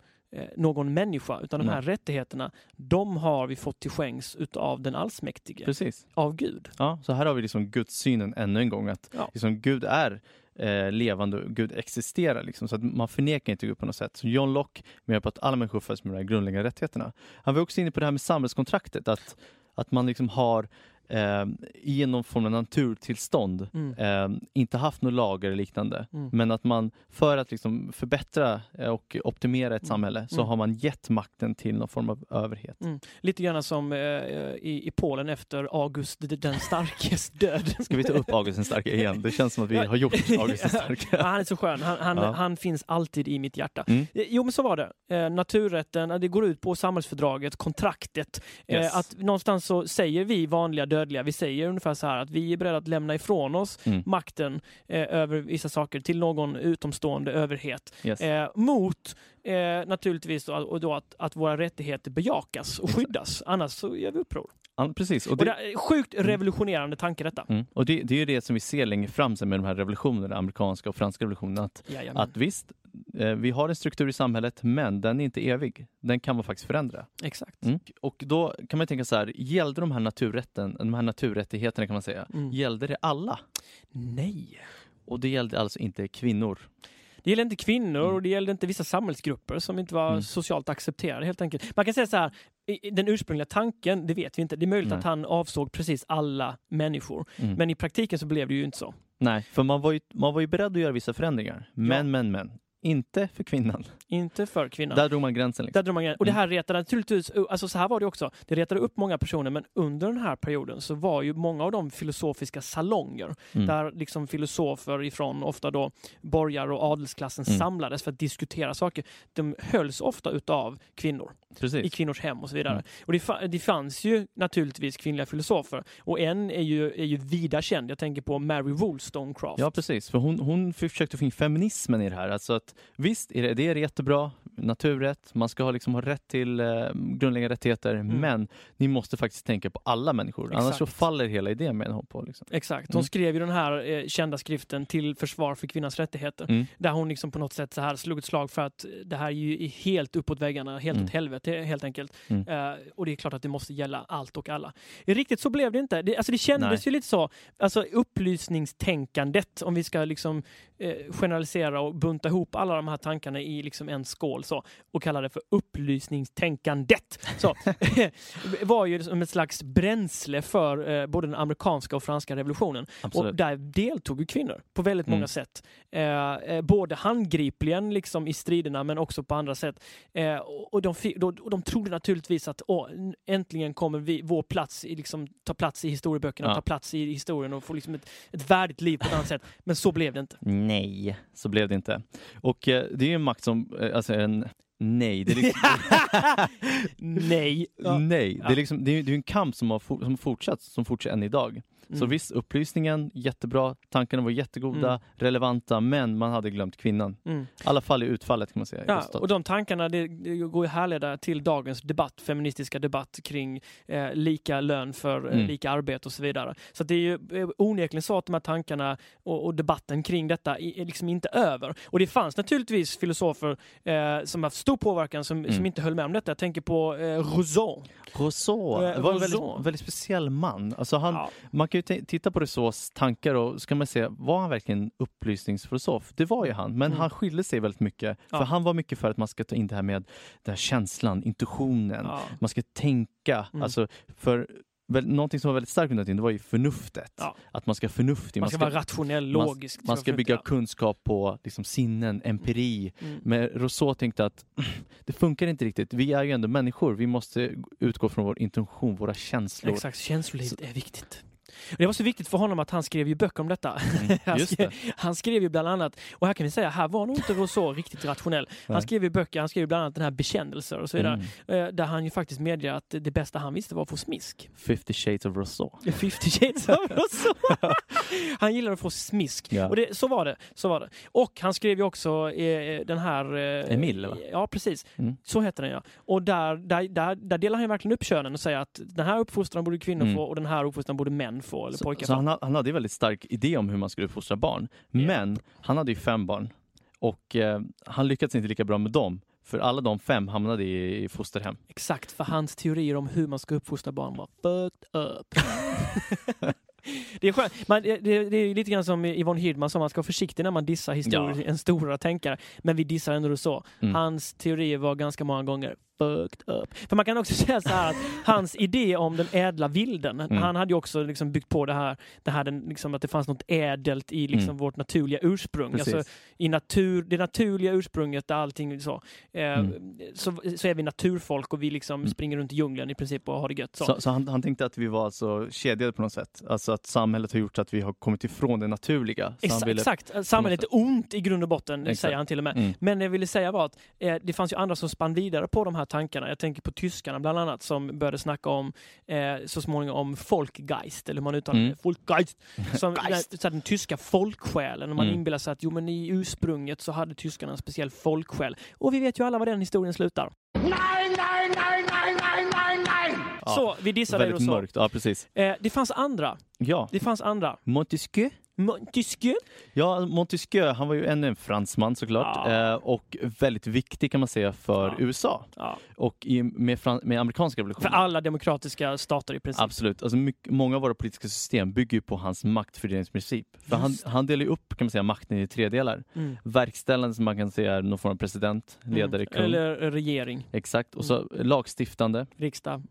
någon människa, utan de här Nej. rättigheterna, de har vi fått till skänks utav den allsmäktige, Precis. av Gud. Ja, så här har vi liksom Guds synen ännu en gång. Att Ja. liksom Gud är eh, levande och Gud existerar. Liksom, så att man förnekar inte Gud på något sätt. Så John Locke menar på att alla människor föds med de här grundläggande rättigheterna. Han var också inne på det här med samhällskontraktet. Att, att man liksom har eh, i någon form av naturtillstånd Mm. eh, inte haft några lagar eller liknande. Mm. Men att man för att liksom förbättra eh, och optimera ett Mm. samhälle så Mm. har man gett makten till någon form av överhet. Mm. Lite grann som eh, i, i Polen efter August den starkes död. Ska vi ta upp August den starka igen? Det känns som att vi har gjort August den starka. Ja, han är så skön. Han, han, Ja. han finns alltid i mitt hjärta. Mm. Eh, Jo, men så var det. Eh, naturrätten, eh, det går ut på samhällsfördraget, kontraktet. Eh, Yes. att någonstans så säger vi vanliga dödliga, vi säger ungefär så här att vi är beredda att lämna ifrån oss Mm. makten eh, över vissa saker till någon utomstående överhet. Yes. Eh, mot eh, naturligtvis då, och då att, att våra rättigheter bejakas och skyddas. Annars så gör vi uppror. Ja, precis. Och Och det, det är sjukt revolutionerande tanke detta. mm. och det, det är ju det som vi ser längre fram sen med de här revolutionerna, amerikanska och franska revolutionerna. Att, Jajamän. att visst, eh, vi har en struktur i samhället, men den är inte evig. Den kan man faktiskt förändra. Exakt. Mm. Och då kan man tänka så här, gällde de här naturrätten, de här naturrättigheterna kan man säga, Mm. gällde det alla? Nej. Och det gällde alltså inte kvinnor. Det gällde inte kvinnor Mm. och det gällde inte vissa samhällsgrupper som inte var Mm. socialt accepterade helt enkelt. Man kan säga så här, den ursprungliga tanken, det vet vi inte. Det är möjligt Nej. att han avsåg precis alla människor. Mm. Men i praktiken så blev det ju inte så. Nej, för man var, ju, man var ju beredd att göra vissa förändringar. Men, men, men. Inte för kvinnan. Inte för kvinnan. Där drog man gränsen. Liksom. Där drog man gränsen. Och det här retade naturligtvis, alltså så här var det också, det retade upp många personer men under den här perioden så var ju många av de filosofiska salonger Mm. där liksom filosofer ifrån ofta då borgar och adelsklassen Mm. samlades för att diskutera saker. De hölls ofta utav kvinnor i Precis. kvinnors hem och så vidare. Mm. Och det, det fanns ju naturligtvis kvinnliga filosofer och en är ju, är ju vida känd. Jag tänker på Mary Wollstonecraft. Ja, precis. För hon, hon försökte få in feminismen i det här. Alltså att, visst, är det, det är jättebra, naturrätt, man ska ha, liksom, ha rätt till eh, grundläggande rättigheter, men ni måste faktiskt tänka på alla människor. Annars så Exakt. faller hela idén med på. Liksom. Exakt. Hon Mm. skrev ju den här eh, kända skriften Till försvar för kvinnans rättigheter. Mm. Där hon liksom på något sätt så här slog ett slag för att det här är ju helt uppåt väggarna, helt Mm. åt helvete helt enkelt. Mm. Eh, och det är klart att det måste gälla allt och alla. Riktigt så blev det inte. Det, alltså det kändes Nej. ju lite så, alltså upplysningstänkandet, om vi ska liksom eh, generalisera och bunta ihop alla de här tankarna i liksom en skål så, och kalla det för upplysningstänkandet. Så, var ju som ett slags bränsle för eh, både den amerikanska och franska revolutionen. Och Absolut. där deltog ju kvinnor på väldigt många Mm. sätt. Eh, eh, både handgripligen liksom i striderna men också på andra sätt. Eh, och, och, de, då, och de trodde naturligtvis att åh, äntligen kommer vi, vår plats i, liksom, ta plats i historieböckerna, Ja. ta plats i historien och få liksom ett, ett värdigt liv på ett annat sätt. Men så blev det inte. Nej, så blev det inte. Och eh, det är ju en makt som, eh, alltså en Nej, det är liksom, Nej. Nej. Det är, liksom, det är, det är en kamp som har, for, som har fortsatt, som fortsätter än idag. Så Mm. visst, upplysningen jättebra, tankarna var jättegoda, Mm. relevanta, men man hade glömt kvinnan. Mm. I alla fall i utfallet kan man säga. Ja, och de tankarna det, det går ju härleda till dagens debatt, feministiska debatt kring eh, lika lön för eh, Mm. lika arbete och så vidare. Så det är ju eh, onekligen så att de här tankarna och, och debatten kring detta är liksom inte över. Och det fanns naturligtvis filosofer eh, som har haft stor påverkan som, Mm. som inte höll med om detta. Jag tänker på eh, Rousseau. Rousseau Eh, det var en väldigt, Rousseau. väldigt speciell man. Alltså han, Ja. Man kan ju titta på Rousseaus tankar och så kan man se, var han verkligen upplysningsfilosof? Det var ju han, men Mm. han skilde sig väldigt mycket. Ja. För han var mycket för att man ska ta in det här med den här känslan, intuitionen. Ja. Man ska tänka. Mm. Alltså, för väl, någonting som var väldigt starkt under den tiden, det var ju förnuftet. Ja. Att man ska förnuftig. Man ska, vara rationell, man- logisk. man ska bygga kunskap på liksom, sinnen, empiri. Mm. Men Rousseau tänkte att det funkar inte riktigt. Vi är ju ändå människor. Vi måste utgå från vår intention, våra känslor. Exakt, känslolivet är viktigt. Det var så viktigt för honom att han skrev ju böcker om detta. Mm, han, skrev, han skrev ju bland annat, och här kan vi säga, här var nog inte Rousseau riktigt rationell. Han skrev ju böcker, han skrev ju bland annat den här Bekännelser och så vidare, Mm. eh, där han ju faktiskt medger att det bästa han visste var att få smisk. 50 shades of Rousseau. 50 shades of Rousseau. han gillade att få smisk. Ja. Och det, så var det. Så var det. Och han skrev ju också eh, den här... Eh, Emile, va? Ja, precis. Mm. Så heter den ja. Och där, där, där, där delar han ju verkligen upp könen och säger att den här uppfostran borde kvinnor Mm. få och den här uppfostran borde män få, eller Så, pojkar så han, ha- han hade väldigt stark idé om hur man skulle uppfostra barn. Ja. Men han hade ju fem barn och eh, han lyckades inte lika bra med dem. För alla de fem hamnade i, i fosterhem. Exakt, för hans teorier om hur man ska uppfostra barn var fucked up. Det är skönt. Man, det, det är lite grann som Yvonne Hirdman sa, man ska vara försiktig när man dissar histori- Ja. en stora tänkare. Men vi dissar ändå så. Mm. Hans teorier var ganska många gånger fucked up. För man kan också säga så här att hans idé om den ädla vilden, Mm. han hade ju också liksom byggt på det här, det här den, liksom att det fanns något ädelt i liksom Mm. vårt naturliga ursprung. Precis. Alltså, I natur, det naturliga ursprunget där allting så, eh, Mm. så, så är vi naturfolk och vi liksom Mm. springer runt i djungeln i princip och har det gött. Så. Så, så han, han tänkte att vi var alltså kedjade på något sätt. Alltså att samhället har gjort att vi har kommit ifrån det naturliga. Exa- ville- Exakt, samhället är ont i grund och botten, Exakt. säger han till och med. Mm. Men det jag ville säga var att eh, det fanns ju andra som spann vidare på de här tankarna. Jag tänker på tyskarna bland annat som började snacka om eh, så småningom om Folkgeist, eller hur man uttalar Mm. det. Folkgeist. Som, Geist. den, så här, den tyska folksjälen. Och man Mm. inbillar sig att jo, men i ursprunget så hade tyskarna en speciell folksjäl. Och vi vet ju alla vad den historien slutar. Ja, Så, vi dissade det så. mörkt, ja precis. Eh, det fanns andra. Ja, Det fanns andra. Montesquieu. Montesquieu. Ja, Montesquieu, han var ju ännu en fransman såklart. Ja. Eh, och väldigt viktig kan man säga för Ja. USA. Ja. Och i, med, fran- med amerikanska För revolutionen. alla demokratiska stater i princip. Absolut. Alltså mycket, många av våra politiska system bygger på hans maktfördelningsprincip. För han, han delar ju upp kan man säga, makten i tre delar. Mm. Verkställande som man kan säga är någon form av president, ledare, Mm. kung. Eller regering, Exakt. Och så lagstiftande riksdag.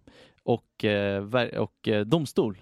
och, eh, och eh, domstol.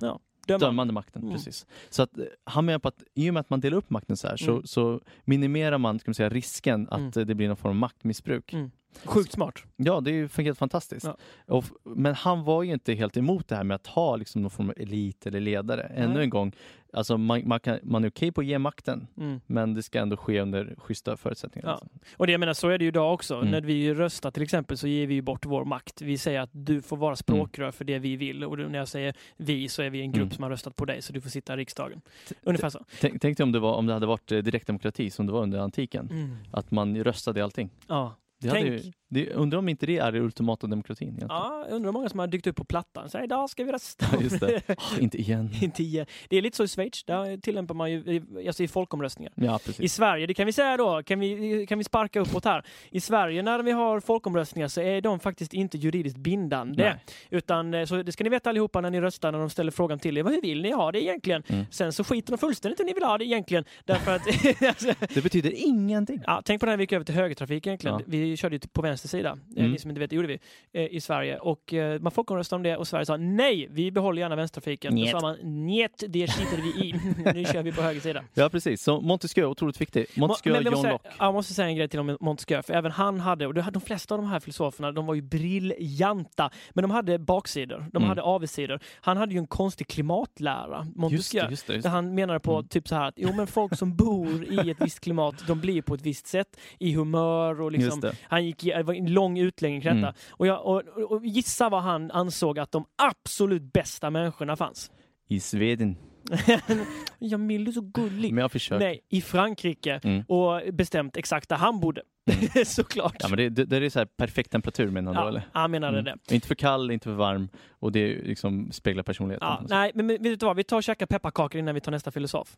Dömande. Döma. Dömande makten, Mm. precis. Så att eh, han menar på att i och med att man delar upp makten så här så, Mm. så minimerar man ska man säga, risken att Mm. det blir någon form av maktmissbruk. Mm. Sjukt smart. Ja, det är helt fantastiskt. Ja. Och, men han var ju inte helt emot det här med att ha liksom, någon form av elit eller ledare. Ännu Nej. en gång, alltså, man, man, kan, man är okej på att ge makten, Mm. men det ska ändå ske under schyssta förutsättningar. Ja. Och det jag menar, så är det ju idag också. Mm. När vi röstar till exempel så ger vi ju bort vår makt. Vi säger att du får vara språkrör för det vi vill. Och när jag säger vi så är vi en grupp Mm. som har röstat på dig så du får sitta i riksdagen. Ungefär så. Tänk, tänk dig om det, var, om det hade varit eh, direktdemokrati som det var under antiken. Mm. Att man röstade i allting. Ja. Det hade Tänk. ju, det, undrar om inte det är det ultimata demokratin egentligen. ja, undrar hur många som har dykt upp på plattan. Så här, idag ska vi rösta. Ja, just det. Ah, inte igen. Inte igen. Det är lite så i Schweiz. Där tillämpar man ju i- alltså i folkomröstningar. Ja, I. Sverige, det kan vi säga då, kan vi, kan vi sparka uppåt här. I Sverige när vi har folkomröstningar så är de faktiskt inte juridiskt bindande. Nej. Utan, eh, så det ska ni veta allihopa när ni röstar, när de ställer frågan till er. Hur vill ni ha det egentligen? Mm. Sen så skiter de fullständigt i hur ni vill ha det egentligen. Därför att, alltså, Det betyder ingenting. ja, tänk på här vi gick över till högertrafik egentligen. Ja. Vi körde ju på vänster sida. Eh, Mm. Ni som inte vet, det gjorde vi eh, i Sverige. Och eh, man folkomröstade om det och Sverige sa nej, vi behåller gärna vänstertrafiken. Då Njet. sa man njet, det skiter vi i. nu kör vi på höger sida. Ja, precis. Så Montesquieu, otroligt viktig. Montesquieu jag John måste, Locke. jag måste säga en grej till om Montesquieu, för även han hade, och de flesta av de här filosoferna, de var ju briljanta, men de hade baksidor, de Mm. hade avigsidor. Han hade ju en konstig klimatlära, Just Montesquieu. det, just det. Just Där det. han menade på Mm. typ så här att jo men folk som bor i ett visst klimat, de blir på ett visst sätt i humör och liksom, Just han gick, var en lång utläggning kring detta. Mm. Och, jag, och, och, gissa vad han ansåg att de absolut bästa människorna fanns. I Sweden. Jamil, du är så gullig. Men jag. Nej, i Frankrike. Mm. Och bestämt exakt där han bodde. Såklart. Ja, men det, det, det är så här perfekt temperatur menar du Ja, eller? han menade Mm. det. Inte för kall, inte för varm och det liksom speglar personligheten. Ja, nej, men men vet du vad? Vi tar och käkar pepparkakor innan vi tar nästa filosof.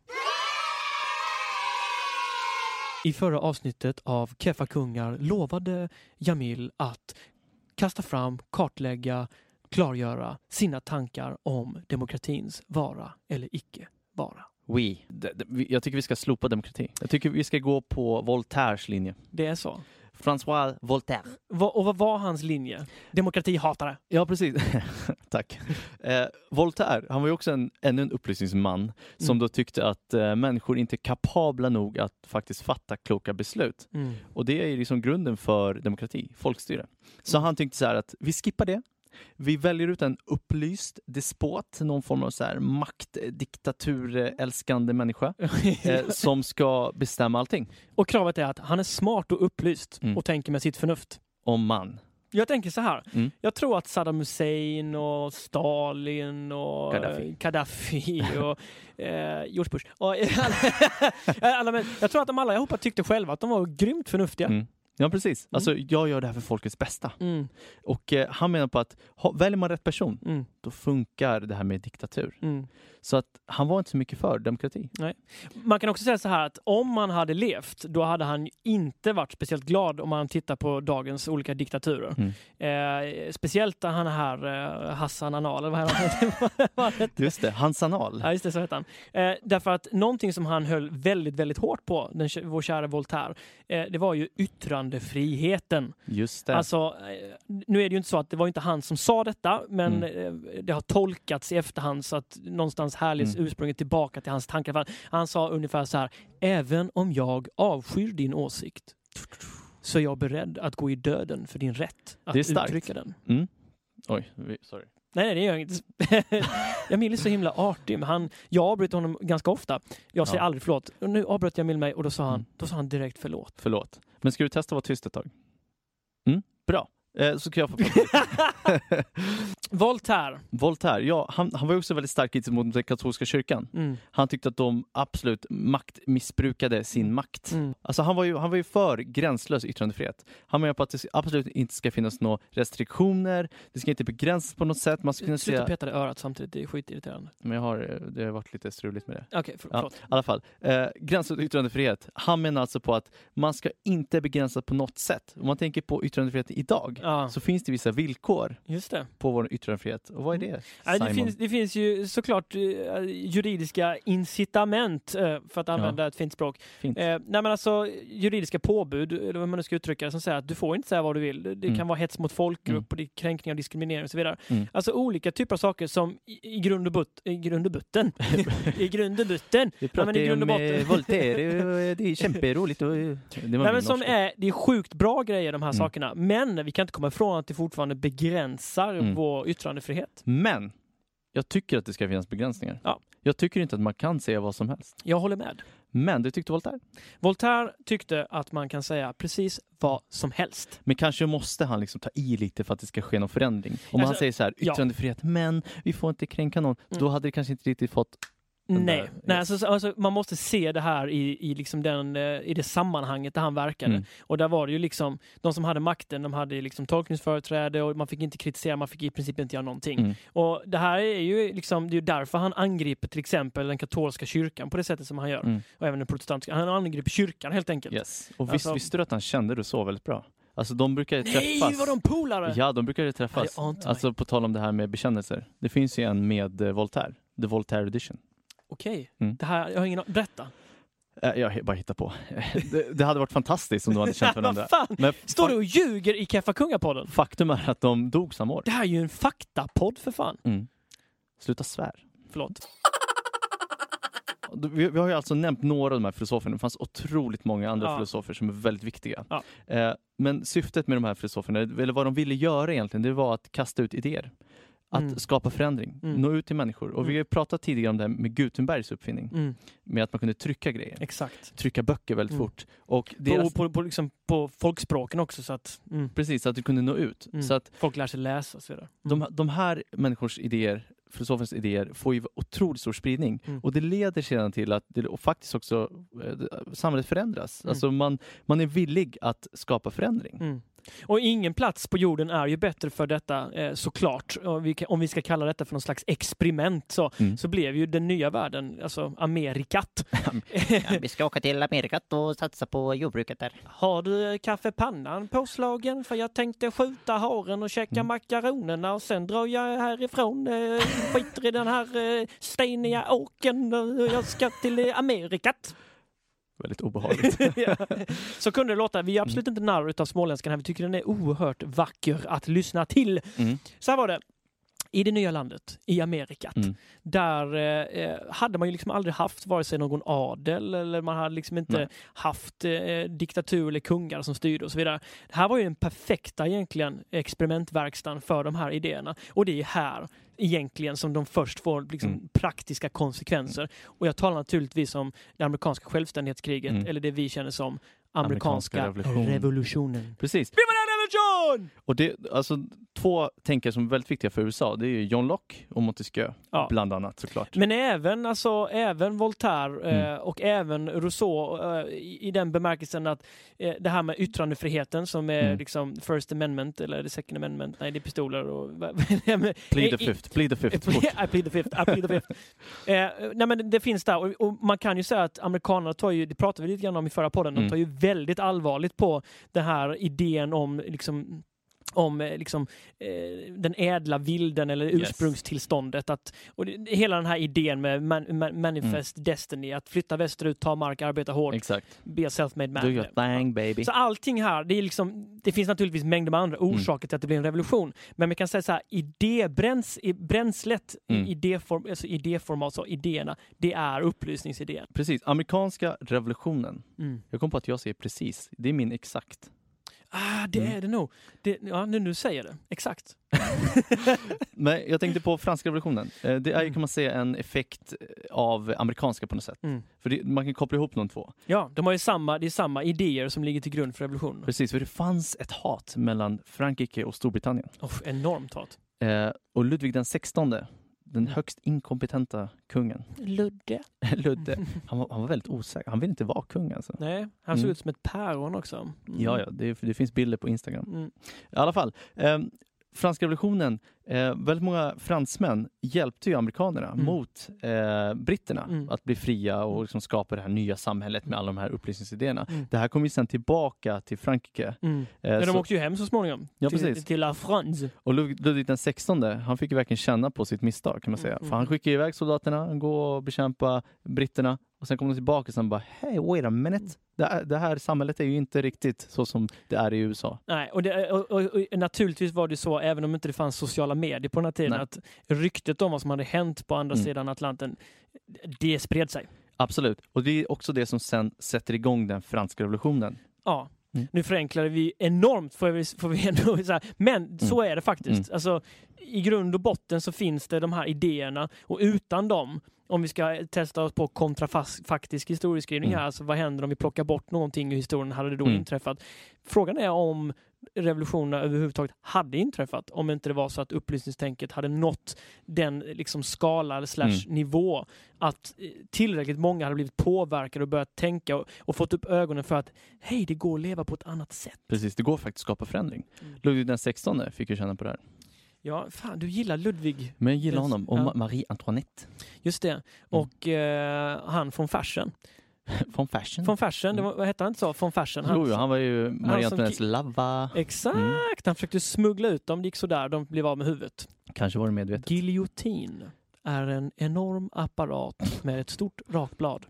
I förra avsnittet av Keffa Kungar lovade Jamil att kasta fram, kartlägga, klargöra sina tankar om demokratins vara eller icke vara. Vi- jag tycker vi ska slopa demokrati. Jag tycker vi ska gå på Voltaires linje. Det är så. François Voltaire. Va- Och vad var hans linje? Demokratihatare. Ja, precis. Tack. Eh, Voltaire, han var ju också en, ännu en upplysningsman som Mm. då tyckte att eh, människor inte är kapabla nog att faktiskt fatta kloka beslut. Mm. Och det är ju liksom grunden för demokrati, folkstyre. Så han tyckte så här att vi skippar det. Vi väljer ut en upplyst despot, någon form av så här maktdiktaturälskande människa eh, som ska bestämma allting. och kravet är att han är smart och upplyst Mm. och tänker med sitt förnuft. Om man. Jag tänker så här. Mm. Jag tror att Saddam Hussein och Stalin och Gaddafi. eh, Gaddafi och eh, George Bush. Och, alla, alla, men, jag tror att de alla allihopa tyckte själva att de var grymt förnuftiga. Mm. Ja, precis. Alltså, jag gör det här för folkets bästa. Mm, Och eh, han menar på att ha, väljer man rätt person, mm, då funkar det här med diktatur. mm. Så att han var inte så mycket för demokrati. Man kan också säga så här att om man hade levt, då hade han inte varit speciellt glad om man tittar på dagens olika diktaturer. Mm. Eh, speciellt han här eh, Hassan Anal, vad han? Han? Just det, Hans Anal. Ja, just det, så heter han. Eh, därför att någonting som han höll väldigt, väldigt hårt på, den, vår kära Voltaire, eh, det var ju yttrandefriheten. Just det. Alltså, eh, nu är det ju inte så att det var inte han som sa detta, men eh, det har tolkats i efterhand så att någonstans härleds Mm. ursprunget tillbaka till hans tankar. Han sa ungefär så här, även om jag avskyr din åsikt så är jag beredd att gå i döden för din rätt att Det är starkt. uttrycka den. Mm. Oj, sorry. Nej, nej, det gör jag inte. Jamil är så himla artig, men han, jag avbryter honom ganska ofta. Jag säger Ja. aldrig förlåt. Och nu avbröt Jamil mig och då sa han, Mm. då sa han direkt förlåt. Förlåt. Men ska du testa att vara tyst ett tag? Mm? Bra. Eh, så kan jag få prata. Voltaire. Voltaire, ja, han, han var också väldigt stark kritisk mot den katolska kyrkan. Mm. Han tyckte att de absolut maktmissbrukade sin makt. Mm. Alltså han var, ju, han var ju för gränslös yttrandefrihet. Han menar på att det absolut inte ska finnas några restriktioner, det ska inte begränsas på något sätt. Man ska kunna Sluta säga... peta det i örat samtidigt, det är skitirriterande. Men jag har, eh, det har varit lite struligt med det. Okej, för, Ja. I alla fall, eh, gränslös yttrandefrihet. Han menar alltså på att man ska inte begränsa på något sätt. Om man tänker på yttrandefrihet idag Ja, så finns det vissa villkor det. på vår yttrandefrihet. Och vad är det? Mm. Ja, det, finns, det finns ju såklart eh, juridiska incitament, eh, för att använda ett fint språk. Fint. Eh, nej men alltså juridiska påbud, eller vad man nu ska uttrycka det, som säger att du får inte säga vad du vill. Det det Mm. kan vara hets mot folkgrupp Mm. och det är kränkning och diskriminering och så vidare. Mm. Alltså olika typer av saker som i, i grund och butt, i grund och butten, i grund och butten, Vi Ja, pratar ju om eh, botten. Voltaire, det är kämperoligt. och- Det Nej, men som är, det är sjukt bra grejer de här Mm. sakerna, men vi kan inte komma ifrån att det fortfarande begränsar Mm. vår yttrandefrihet. Men jag tycker att det ska finnas begränsningar. Ja. Jag tycker inte att man kan säga vad som helst. Jag håller med. Men det tyckte Voltaire. Voltaire tyckte att man kan säga precis vad som helst. Men kanske måste han liksom ta i lite för att det ska ske någon förändring. Om han Alltså, säger så här, ja. yttrandefrihet, men vi får inte kränka någon. Mm. Då hade det kanske inte riktigt fått... Nej, där- Nej alltså, så- alltså, man måste se det här i, i, liksom den, eh, i det sammanhanget där han verkade. Mm. Och där var det ju liksom, de som hade makten, de hade liksom tolkningsföreträde och man fick inte kritisera, man fick i princip inte göra någonting. Mm. Och det här är ju liksom, det är därför han angriper till exempel den katolska kyrkan på det sättet som han gör. Mm. Och även den protestantiska. Han angriper kyrkan helt enkelt. Yes. Och visst Alltså- visste du att han kände det så väldigt bra? Alltså de brukar Nej, träffas. vad de polare! Ja, de brukar träffas. Alltså på tal om det här med bekännelser. Det finns ju en med eh, Voltaire. The Voltaire edition. Okej, Mm. det här, jag har ingen an- Berätta. Eh, Jag bara hittar på. Det, det hade varit fantastiskt om de hade känt varandra. Men Står du och ljuger i Keffa Kungapodden? faktum är att de dog samma år. Det här är ju en faktapodd för fan. Mm. Sluta svär. Förlåt. Vi, vi har ju alltså nämnt några av de här filosoferna. Det fanns otroligt många andra Ja. filosofer som är väldigt viktiga. Ja. Eh, men syftet med de här filosoferna, eller vad de ville göra egentligen, det var att kasta ut idéer. Att Mm. skapa förändring, Mm. nå ut till människor. Och vi Mm. har ju pratat tidigare om det här med Gutenbergs uppfinning, Mm, med att man kunde trycka grejer. exakt. Trycka böcker väldigt Mm. fort. Och På, deras, på, på, liksom, på folkspråken också så att mm, Precis, så att du kunde nå ut. Så att folk lär sig läsa och så vidare. De, de här människors idéer, filosofens idéer, får ju otroligt stor spridning. Och det leder sedan till att det, och faktiskt också eh, samhället förändras. Alltså man, man är villig att skapa förändring. Och ingen plats på jorden är ju bättre för detta eh, såklart. Vi om vi ska kalla detta för någon slags experiment så, Mm. så blev ju den nya världen, alltså Amerikat. Ja, vi ska åka till Amerikat och satsa på jordbruket där. Har du kaffepannan påslagen? För jag tänkte skjuta haren och käka Mm. makaronerna och sen drar jag härifrån. Eh, skiter i den här eh, steniga åken. Eh, Jag ska till eh, Amerikat. Väldigt obehagligt. Ja. Så kunde det låta. Vi är absolut inte narr utav småländskan här. Vi tycker den är oerhört vacker att lyssna till. Mm. Så här var det. I det nya landet, i Amerikat, Mm. där eh, hade man ju liksom aldrig haft vare sig någon adel eller man hade liksom inte Nej. haft eh, diktatur eller kungar som styrde och så vidare. Det här var ju den perfekta egentligen experimentverkstan för de här idéerna. Och det är här egentligen som de först får liksom Mm. praktiska konsekvenser. Och jag talar naturligtvis om det amerikanska självständighetskriget Mm. eller det vi känner som Amerikanska amerikanska, revolution. revolutionen. Precis. Revolution! Och det, alltså, två tänkare som är väldigt viktiga för USA, det är ju John Locke och Montesquieu, Ja. bland annat såklart. Men även, alltså, även Voltaire eh, Mm. och även Rousseau eh, i, i den bemärkelsen att eh, det här med yttrandefriheten som är Mm. liksom First Amendment eller Second Amendment, nej det är pistoler och... Plead the fifth, plead the fifth. I plead the fifth, I plead the fifth. eh, nej men det finns där och, och man kan ju säga att amerikanerna tar ju, det pratade vi lite grann om i förra podden, Mm. de tar ju väldigt allvarligt på den här idén om liksom om eh, liksom, eh, den ädla vilden eller ursprungstillståndet. Att, och det, hela den här idén med man, man, Manifest Mm. Destiny, att flytta västerut, ta mark, arbeta hårt, Exakt. be self-made man. Do your thing baby. Så allting här, det, är liksom, det finns naturligtvis mängder med andra Mm. orsaker till att det blir en revolution. Men man kan säga så här, idébräns, bränslet Mm. idéform, alltså idéformat, så idéerna, det är upplysningsidén. Precis, amerikanska revolutionen. Mm. Jag kom på att jag säger precis. Det är min exakt. Ah, det Mm. är det nog. Det, ja, nu, nu säger jag det. Exakt. Men jag tänkte på franska revolutionen. Eh, Det är ju Mm. kan man säga en effekt eh, av amerikanska på något sätt. Mm. För det, man kan koppla ihop de två. Ja, de har ju samma, det är samma idéer som ligger till grund för revolutionen. Precis, för det fanns ett hat mellan Frankrike och Storbritannien. Oh, enormt hat. Eh, och Ludvig den 16, den högst inkompetenta kungen, Ludde. Ludde, han var, han var väldigt osäker. Han ville inte vara kung alltså. Nej, han såg Mm. ut som ett päron också. Mm. Ja, ja, det, det finns bilder på Instagram. Mm. I alla fall, eh, franska revolutionen Eh, väldigt många fransmän hjälpte ju amerikanerna Mm. mot eh, britterna Mm. att bli fria och liksom skapa det här nya samhället med alla de här upplysningsidéerna. Mm. Det här kom ju sen tillbaka till Frankrike. Mm. Eh, Men de åkte ju hem så småningom. Ja, till, precis. till La France. Och Lud- Ludvig den 16, han fick ju verkligen känna på sitt misstag kan man säga. Mm, För han mm. skickade iväg soldaterna, gå och bekämpa britterna och sen kom de tillbaka och sen bara Hey, wait a minute. Det, här- det här samhället är ju inte riktigt så som det är i USA. Nej, och, det, och, och, och naturligtvis var det så, även om inte det fanns sociala medier på den här tiden, Nej. att ryktet om vad som hade hänt på andra Mm. sidan Atlanten, det spred sig. Absolut. Och det är också det som sen sätter igång den franska revolutionen. Ja. Mm. Nu förenklade vi enormt, får vi, får vi ändå säga. Men så är det faktiskt. Mm. Alltså, I grund och botten så finns det de här idéerna och utan dem, om vi ska testa oss på kontrafaktisk historieskrivning Mm. här, alltså vad händer om vi plockar bort någonting ur historien, hade det då Mm. inträffat? Frågan är om revolutionerna överhuvudtaget hade inträffat om inte det var så att upplysningstänket hade nått den liksom skala eller slash Mm. nivå att eh, tillräckligt många hade blivit påverkade och börjat tänka och, och fått upp ögonen för att hej, det går att leva på ett annat sätt. Precis, det går faktiskt att skapa förändring. Mm. Ludvig den 16 fick ju känna på det här. Ja, fan, du gillar Ludvig. Men jag gillar honom. Och Ja. Ma- Marie Antoinette Just det. Och eh, han från Fashion. från Fashion. Från Fashion, det var, vad hette han inte så? Från Fashion. Han, Jo, han var ju Marie Antoinettes lava. Exakt! Mm. Han försökte smuggla ut dem, det gick sådär, de blev av med huvudet. Kanske var det medvetet. Giljotin är en enorm apparat med ett stort rakblad.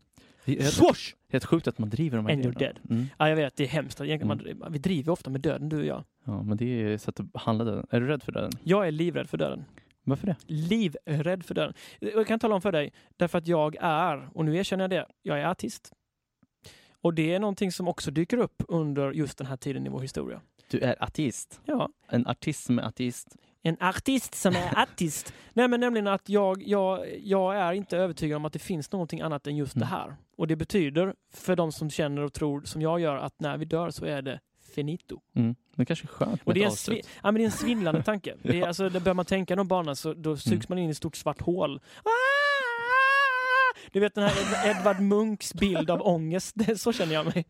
Swoosh! helt sjukt att man driver de här And you're grejerna. Mm. Ja, jag vet, det är hemskt. Egentligen, man, vi driver ofta med döden, du och jag. Ja, men det är sätt att handla döden. Är du rädd för döden? Jag är livrädd för döden. Varför det? Livrädd för döden. Jag kan tala om för dig, därför att jag är, och nu erkänner jag det, jag är artist. Och det är någonting som också dyker upp under just den här tiden i vår historia. Du är ateist. Ja, En artist som är ateist. en artist som är artist. Nej men nämligen att jag, jag, jag är inte övertygad om att det finns någonting annat än just det Mm. här. Och det betyder för de som känner och tror som jag gör att när vi dör så är det finito. Mm. Det kanske är skönt Och det är, en ja, men det är en svindlande tanke. Det är, alltså, det börjar man tänka de banorna så då sugs Mm. man in i ett stort svart hål. Ah! Du vet den här Ed- Edvard Munchs bild av ångest. Så känner jag mig.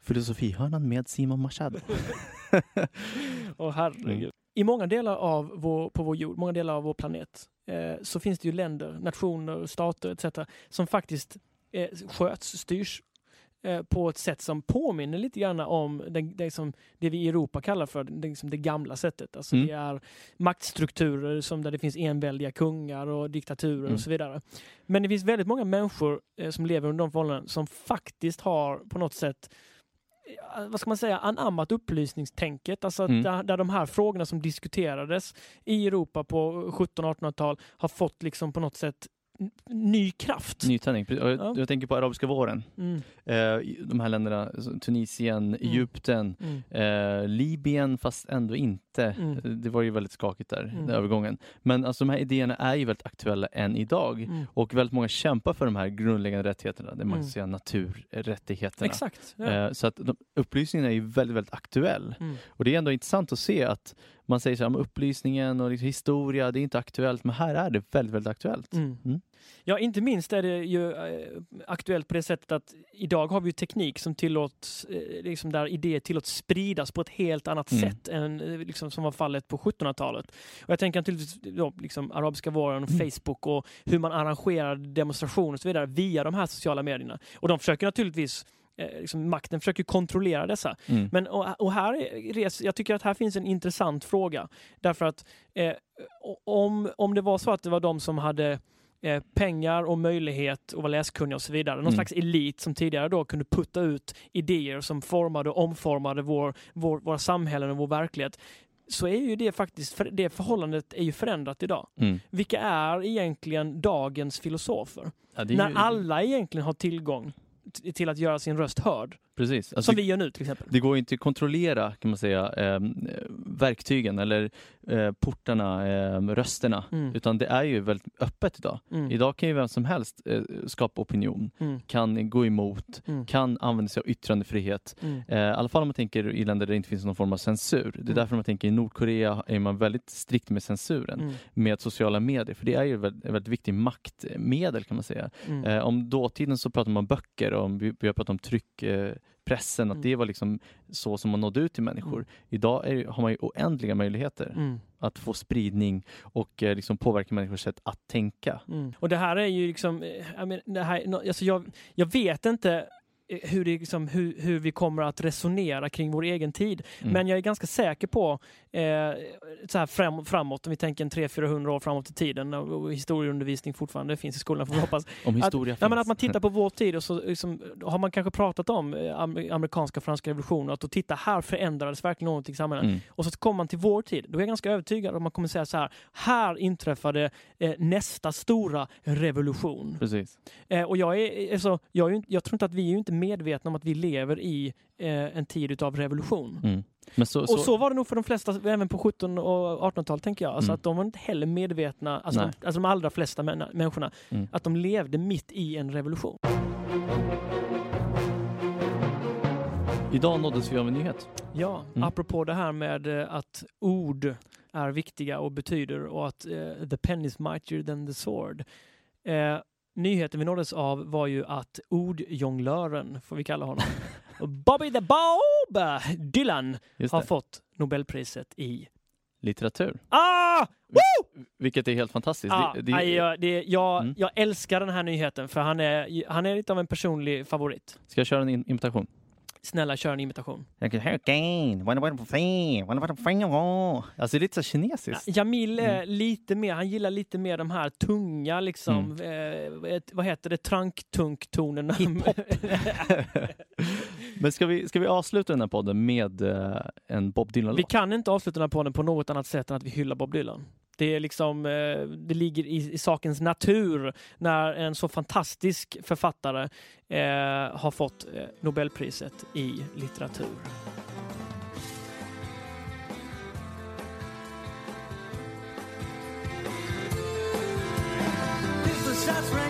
Filosofihörnan med Simon Machado. Åh herregud. Mm. I många delar av vår, på vår jord, många delar av vår planet, eh, så finns det ju länder, nationer, stater etc. som faktiskt eh, sköts, styrs på ett sätt som påminner lite grann om det, det, som, det vi i Europa kallar för det, liksom det gamla sättet. Alltså Mm. Det är maktstrukturer som där det finns enväldiga kungar och diktaturer Mm. och så vidare. Men det finns väldigt många människor eh, som lever under de förhållanden som faktiskt har på något sätt eh, vad ska man säga, anammat upplysningstänket. Alltså Mm. där, där de här frågorna som diskuterades i Europa på 1700-1800-tal har fått liksom på något sätt ny kraft. Nytändning. Jag, Ja. jag tänker på arabiska våren. Mm, Eh, de här länderna, alltså Tunisien, Egypten, mm, eh, Libyen fast ändå inte. Mm. Det var ju väldigt skakigt där, Mm. den övergången. Men alltså de här idéerna är ju väldigt aktuella än idag. mm. Och väldigt många kämpar för de här grundläggande rättigheterna, det man kan Mm. säga naturrättigheterna. Exakt. Ja. Eh, Så att de, upplysningen är ju väldigt, väldigt aktuell. Mm. Och det är ändå intressant att se att man säger så här, "Men upplysningen och liksom historia, det är inte aktuellt, men här är det väldigt, väldigt aktuellt. Mm. Mm. Ja, inte minst är det ju eh, aktuellt på det sättet att idag har vi ju teknik som tillåts, eh, liksom där idéer tillåts spridas på ett helt annat Mm. sätt än eh, liksom, som var fallet på 1700-talet. Och jag tänker naturligtvis då, liksom, arabiska våren och Mm. Facebook och hur man arrangerar demonstrationer och så vidare via de här sociala medierna. Och de försöker naturligtvis Liksom, makten försöker kontrollera dessa. Mm. Men, och, och här jag tycker att här finns en intressant fråga. Därför att eh, om, om det var så att det var de som hade eh, pengar och möjlighet och var läskunniga och så vidare. Någon Mm. slags elit som tidigare då kunde putta ut idéer som formade och omformade vår, vår, våra samhällen och vår verklighet. Så är ju det faktiskt, för det förhållandet är ju förändrat idag. Mm. Vilka är egentligen dagens filosofer? Ja, är När ju- alla egentligen har tillgång till att göra sin röst hörd. Precis. Alltså, Som vi gör nu till exempel. Det går inte att kontrollera kan man säga eh, verktygen eller eh, portarna, eh, rösterna. Mm. Utan det är ju väldigt öppet idag. Mm. Idag kan ju vem som helst eh, skapa opinion, Mm. kan gå emot, Mm. kan använda sig av yttrandefrihet. Mm. Eh, I alla fall om man tänker i länder där det inte finns någon form av censur. Det är Mm. därför man tänker i Nordkorea är man väldigt strikt med censuren Mm. med sociala medier. För det är ju ett väldigt, väldigt viktigt maktmedel kan man säga. Eh, om dåtiden så pratar man om böcker om, vi, vi har pratat om tryckpressen, eh, pressen, att Mm. det var liksom så som man nådde ut till människor. Mm. Idag är, har man ju oändliga möjligheter Mm. att få spridning och eh, liksom påverka människors sätt att tänka. Mm. Och det här är ju liksom, eh, jag, men, det här, alltså jag, jag vet inte hur, det liksom, hur, hur vi kommer att resonera kring vår egen tid. Mm. Men jag är ganska säker på, eh, så här fram, framåt, om vi tänker en 300-400 år framåt i tiden, och, historieundervisning fortfarande finns i skolan får vi hoppas. Om historia att, nej, finns. att man tittar på vår tid och så liksom, har man kanske pratat om eh, am- amerikanska och franska revolutionen, att då titta här förändrades verkligen någonting i samhället. Mm. Och så kommer man till vår tid, då är jag ganska övertygad om att man kommer säga så här, här inträffade eh, nästa stora revolution. Precis. Eh, och jag, är, alltså, jag, är, jag tror inte att vi är inte medvetna om att vi lever i eh, en tid utav revolution. Mm. Men så, Och så var det nog för de flesta, även på 17 och 1800-talet tänker jag. Alltså Mm. att de var inte heller medvetna, alltså, de, alltså de allra flesta män, människorna, Mm. att de levde mitt i en revolution. Idag nåddes vi av en nyhet. Ja, Mm. apropå det här med eh, att ord är viktiga och betyder och att eh, the pen is mightier than the sword. Eh, nyheten vi nåddes av var ju att ordjonglören, får vi kalla honom, Bobby the Bob Dylan har fått Nobelpriset i... Litteratur. Ah! Vilket är helt fantastiskt. ah det, det, aj, jag, det, jag, Mm. jag älskar den här nyheten för han är, han är lite av en personlig favorit. Ska jag köra en imitation? Snälla, kör en imitation. Hurricane, one one three, one one three. Alltså det är lite så kinesiskt. Jamil är Mm. lite mer, han gillar lite mer de här tunga liksom, Mm. eh, vad heter det, trank-tunk-tonerna. Hiphop. Men ska vi, ska vi avsluta den här podden med eh, en Bob vi Dylan-låt? kan inte avsluta den här podden på något annat sätt än att vi hyllar Bob Dylan. Det är liksom, eh, det ligger i, i sakens natur när en så fantastisk författare eh, har fått eh, Nobelpriset i litteratur. That's right.